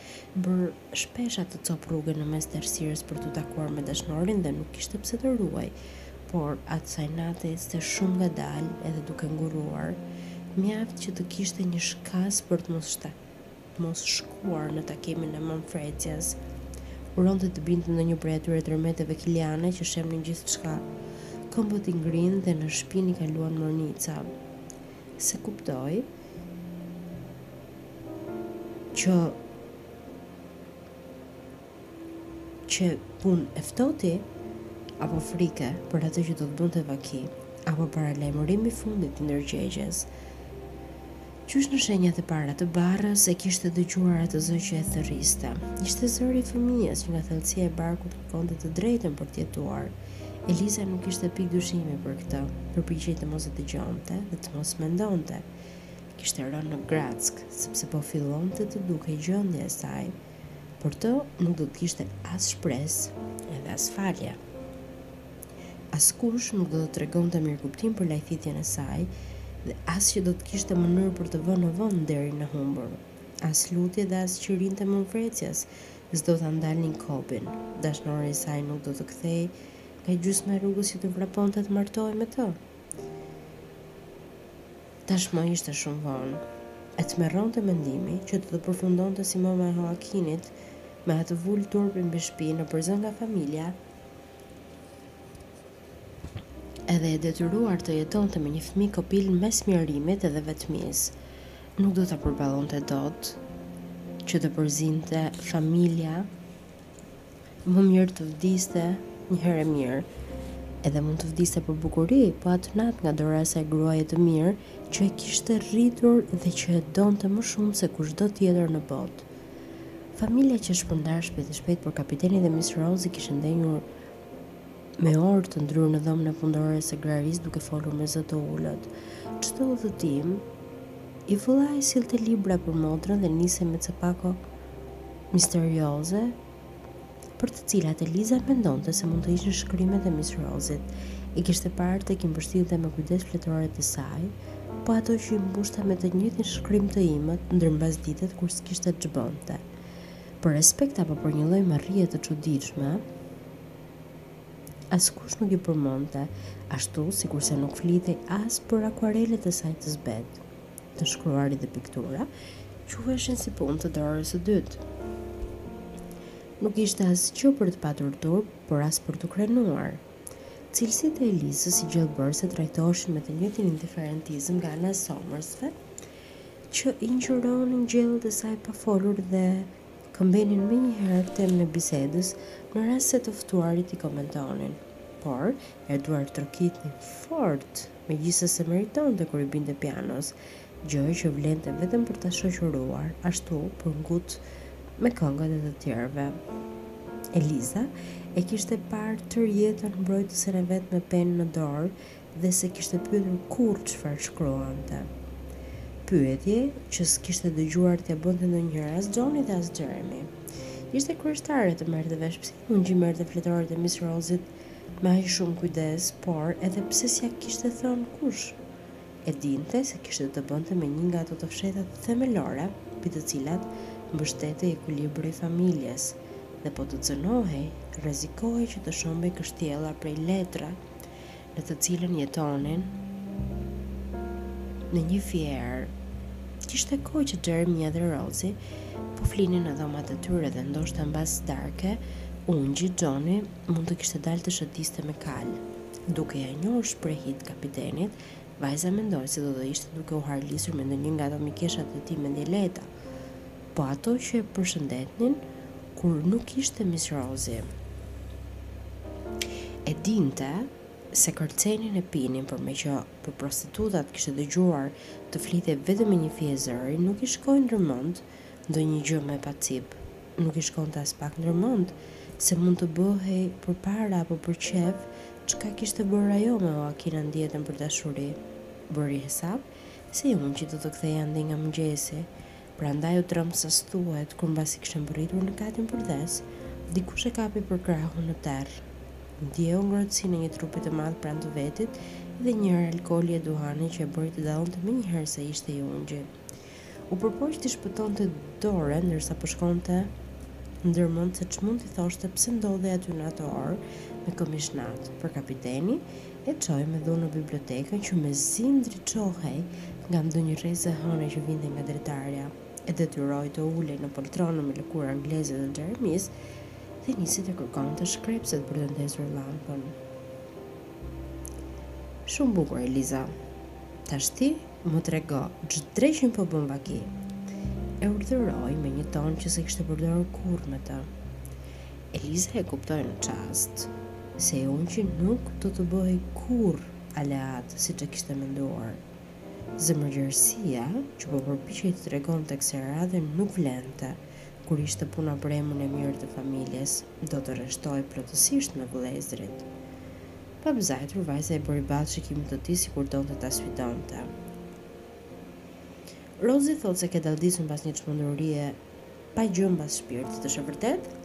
Speaker 1: bërë shpesh atë copë rruge në mes të errësirës për t'u takuar me dashnorin dhe nuk kishte pse të ruhej, por asaj nate ecte shumë ngadalë edhe duke ngurruar, mjaft që të kishte një shkas për të mos të mos shkuar në takimin e mëmë Frecias. Uronte të binte ndonjë prej atyre tërmeteve kiliane që shembnin gjithçka. Këmbët i ngrinë dhe në shpinë i kaluan mornica. S'e kuptoi, Që qe punë të ftohti apo frike për atë që do të bënte vaki apo paralajmërim i fundit i ndërgjegjes. Qysh në shenjat e para të barrës e kishte dëgjuar atë zë që e thërriste. Ishte zëri i fëmijës që nga thellësia e barkut kërkonte të drejtën për të jetuar. Eliza nuk kishte pikë dyshimi për këtë, përpiqej të mos e dëgjonte dhe të mos mendonte. Kishte rënë në grackë, sepse po fillonte të dukej gjendja e saj. Për të nuk do të kishte as shpresë, edhe as falje. Askush nuk do të tregonte mirëkuptim për lajthitjen e saj dhe as që do të kishte mënyrë për të vënë në vend nderin e humbur. As lutjet dhe as qirinjtë e mëmë Frecias, S'do ta ndalnin kopil. Dashnori i saj nuk do të kthehej nga gjysma e rrugës që të vraponte të martohej me të. Tashmë ishte shumë vonë. E tmerronte mendimi që do të përfundonte si mama e Hoakinit, me atë vulë turpi mbi shpinë, e përzënë nga familja, Edhe e detyruar të jetonte me një fëmijë kopil mes mjerimit dhe vetmisë, nuk do ta përballonte dot që ta përzinte familja, më mirë të vdiste një herë e mirë. Edhe mund të vdiste për bukuri, po atë natë nga dora e asaj gruaje të mirë, që e kishte rritur dhe që e donte më shumë se kushdo tjetër në botë. Familja qe shpërndarë shpejt e shpejt por kapiteni dhe Mis Rozi kishin ndenjur Me orë të mbyllur në dhomën e fundore së grarisë duke folur me zë të ulët. Çdo udhëtim, i vëllai sillte libra për motrën dhe nisej me ca pako misterioze për të cilat Eliza mendonte se mund të ishin shkrimet e Miss Rozit. I kishte parë tek i mbështillte me kujdes fletoret e saj, po ato që i mbushte me të njëjtin shkrim të imët ndër mbasditet kur s'kishte ç'bënte. Për respekt apo për një lloj arje të çuditshme, Askush nuk i përmendte, ashtu sikurse nuk flitej as për akuarelet e saj të zbehtë. Të shkruarit dhe piktura quheshin si punë të dorës së dytë. Nuk ishte asgjë për të patur turp, por as për t'u krenuar. Cilësitë e Elisës si gjellëbërëse trajtoheshin me të njëjtin indiferentizëm nga ana e Somërsve, që i ngjyronin gjellët e saj pa folur dhe Këmbenin menjëherë temën e bisedës në rast se të ftuarit i komentonin. Por e duartrokitnin fort, megjithëse s'e meritonte kur i binte pianos, gjë që vlente vetëm për ta shoqëruar ashtu për ngut me këngët e të tjerëve. Eliza e kishte parë tërë jetën mbrojtësen e vet me penë në dorë, dhe s'e kishte pyetur kurrë çfarë shkruante. Pyetje që s'kishte dëgjuar t'ia bënte ndonjëherë as Xhoni dhe as Xheremi. Ishte kureshtare të merrte vesh pse i ungji merrte fletoret e mis Rozit me aq shumë kujdes, por edhe pse s'ia kishte thënë kush, e dinte se kishte të bënte me një nga ato të fshehtat themelore mbi të cilat mbështetej ekuilibri i familjes dhe po të cenohej, rrezikohej që të shëmbej kështjella prej letre, në të cilën jetonin në një fjerë. Kishte kohë që Xheremia dhe Rozi po flinin në dhomat e tyre dhe ndoshta mbas darke ungji Xhoni mund të kishte dalë të shëtiste me kalë. Duke ja njohur shprehjet kapitenit, Vajza mendoi se do të ishte duke u harlisur me ndonjë nga ato mikeshat e tij mendjelehta, po ato që e përshëndetnin kur nuk ishte Miss Rozi, e dinte se kërcenin e pinin, por meqë për prostitutat kishte dëgjuar të flitej vetëm me një fije zëri, nuk i shkoi ndërmend ndonjë gjë më e pacipë. Nuk i shkonte aspak ndërmend se mund të bëhej për para apo për qejf çka kishte bërë ajo me Hoakin Andietën për dashuri. Bëri hesap se i ungji do të kthehej andej nga mëngjesi, prandaj u tremb sa s'thuhet kur mbasi kishte mbërritur në katin përdhes, dikush e kapi për krahu në terr. Ndjeu ngrohtësinë e një trupi të madh pranë të vetit dhe një erë alkooli e duhani që e bëri të dallonte menjëherë se ishte i ungji. U përpoq t'i shpëtonte dore ndërsa po shkonte ndër mend se ç'mund t'i thoshte pse ndodhej aty në atë orë me këmishë nate, por kapiteni e çoi me dhunë në bibliotekën që mezi ndriçohej nga ndonjë rreze hëne që vinte nga dritarja e detyroi të ulej në poltronën me lëkurë angleze të Xheremisë dhe nisi të kërkonte shkrepset për të ndezur llampën. Shumë bukur Eliza. Tashti Më trego, ç'dreqin po bën vaki? e urdhëroi me një ton që s'e kishte përdorur kurrë me të. Eliza e kuptoi në çast se i ungji nuk do të bëhej kurrë aleat siç e kishte menduar. Zemërgjerësia që po përpiqej të tregonte kësaj radhe nuk vlente, kur ishte puna për emrin e mirë të familjes, do të rreshtohej plotësisht me vëllezërit. Pa bëzajtur vajza i bëri ballë shikimit të tij sikur donte ta sfidonte. Rozi thotë se ke dalldisur mbas një çmendurie pa gjë mbas shpirtit, është e vërtetë?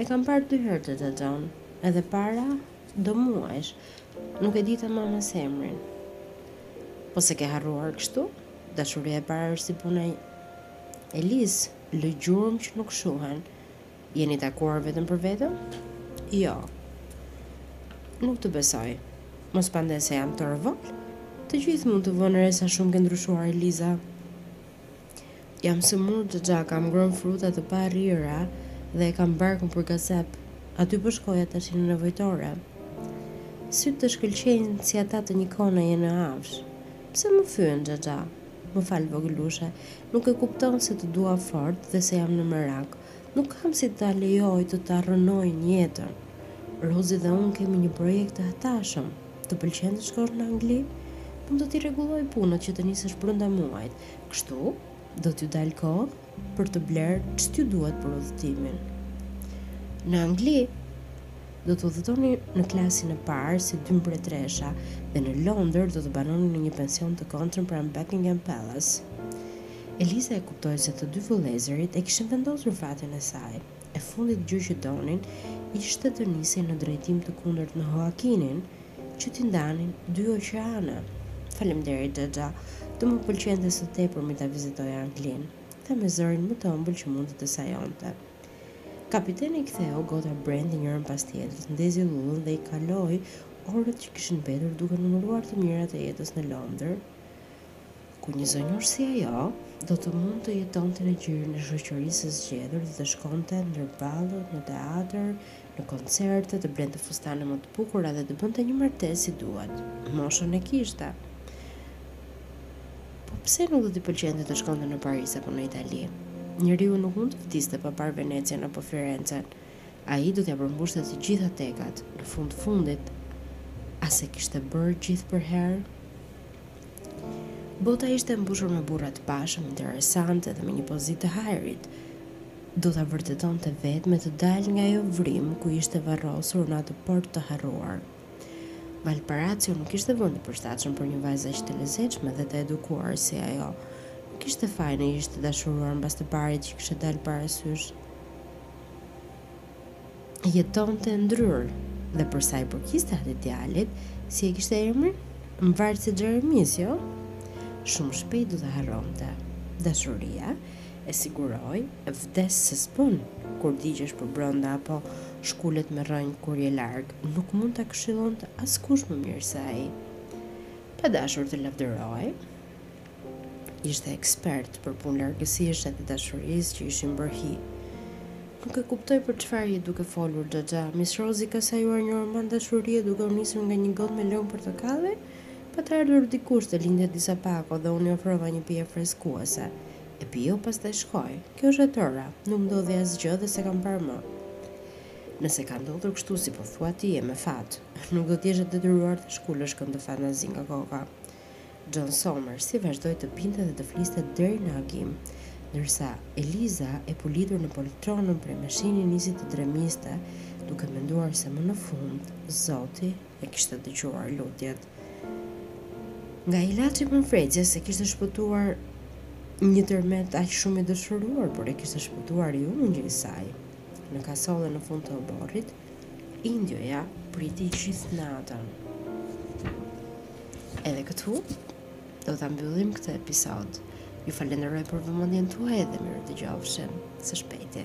Speaker 1: E kam parë dy herë xhaxha Xhon, edhe para do muajsh. Nuk e di tamam as emrin. Po s'e ke harruar kështu? Dashuria e parë është si puna e lisë, lë gjurmë që nuk shuhen. Jeni takuar vetëm për vetëm? Jo. Nuk të besoj. Mos pandeh se jam të rëvol? Të gjithë mund të vënë re sa shumë ke ndryshuar Eliza. Jam sëmurë xhaxha, kam ngrënë fruta të paarrira dhe e kam barkun për gazep. Aty po shkoja tashti në nevojtore. Sytë të shkëlqejnë si ata të një koneje në afsh. Pse më fyën xhaxha? Më fal vogëlushe, nuk e kupton se të dua fort dhe se jam në merak. Nuk kam si ta lejoj të ta rrënojnë jetën. Rozi dhe unë kemi një projekt të hatashëm. Të pëlqen të shkosh në Angli? Mund të t'i rregulloj punët që të nisesh brenda muajit. Kështu, do t'ju dalë kohë për të blerë ç't'ju duhet për udhëtimin. Në Angli, do të udhëtoni në klasin e parë si dy mbretëresha dhe në Londër do të banoni në një pension të këndshëm pranë Buckingham Palace. Eliza e kuptoi se të dy vëllezërit e kishin vendosur fatin e saj. E fundit gjë që donin ishte të nisej në drejtim të kundërt me Hoakinin, që t'i ndanin dy oqeane. Faleminderit, xhaxha. Do më pëlqente së tepërmi ta vizitoja Anglinë, tha me zërin më të ëmbël që mundi të sajonte. Kapiteni ktheu gota brendi njërën pas tjetrës, ndezi llullën dhe i kaloi orët që kishin mbetur duke numëruar të mirat e jetës në Londër, ku një zonjushë si ajo do të mund të jetonte në gjirin e shoqërisë së zgjedhur dhe të shkonte ndër ballot, në teatër, në koncerte, të blente fustane më të bukura dhe të bënte një martesë si duhet. Moshën e kishte. Po pse nuk do t'i pëlqente të shkonte në Paris apo në Itali? Njeriu nuk mund të vdiste pa parë Venecian apo Firencen. Ai do t'ia përmbushte të gjitha tekat. Në fund të fundit, a s'e kishte bërë gjithë përherë? Bota ishte e mbushur me burra të pashëm, interesantë dhe me një pozitë të hajrit. Do ta vërtetonte vetë me të dalë nga ajo vrimë ku ishte varrosur në atë port të harruar. Valparaiso nuk ishte vend i përshtatshëm për një vajzë aq të lezetshme dhe të edukuar si ajo. Nuk kishte faj në ishte dashuruar mbas të parit që kishte dalë para sysh. jetonte e ndryrë dhe për sa i përkiste atij djalit, si e kishte emrin? Mvartës i Xheremis, jo? Shumë shpejt do ta harronte. Dashuria, e siguroi, vdes se s'bën kur digjesh përbrenda apo shkulet me rrënjë kur je larg, nuk mund ta këshillonte askush më mirë se ai. Pa dashur të lavdërohej, Ishte ekspert për punë largësish dhe dashurish që ishin bërë hi. Nuk e kuptoj për çfarë je duke folur xhaxha, Miss Rozi ka sajuar një roman dashurie duke u nisur nga një gotë me lëng portokalli? Pat ardhur dikush të linte disa pako dhe unë i ofrova një pije freskuese. E piu, pastaj shkoi. Kjo është e tëra, nuk ndodhi asgjë dhe s'e kam parë më. Nëse ka ndodhur kështu si po thua ti, je me fat. Nuk do të jesh e detyruar ta shkulësh këtë fantazi nga koka. John Somersi vazhdoi të pinte dhe të fliste deri në agim, ndërsa Eliza, e pulitur në poltronën prej meshini nisi të dremiste, duke menduar se më në fund Zoti e kishte dëgjuar lutjet. Nga ilaçi i mëmë Frezies s'e kishte shpëtuar një tërmet aq shumë i dëshiruar, por e kishte shpëtuar i ungji i saj. Në kasollën në fund të oborrit, Indioja priti gjithë natën. Edhe këtu do ta mbyllim këtë episod. Ju falenderoj për vëmendjen tuaj dhe mirë dëgjofshim së shpejti.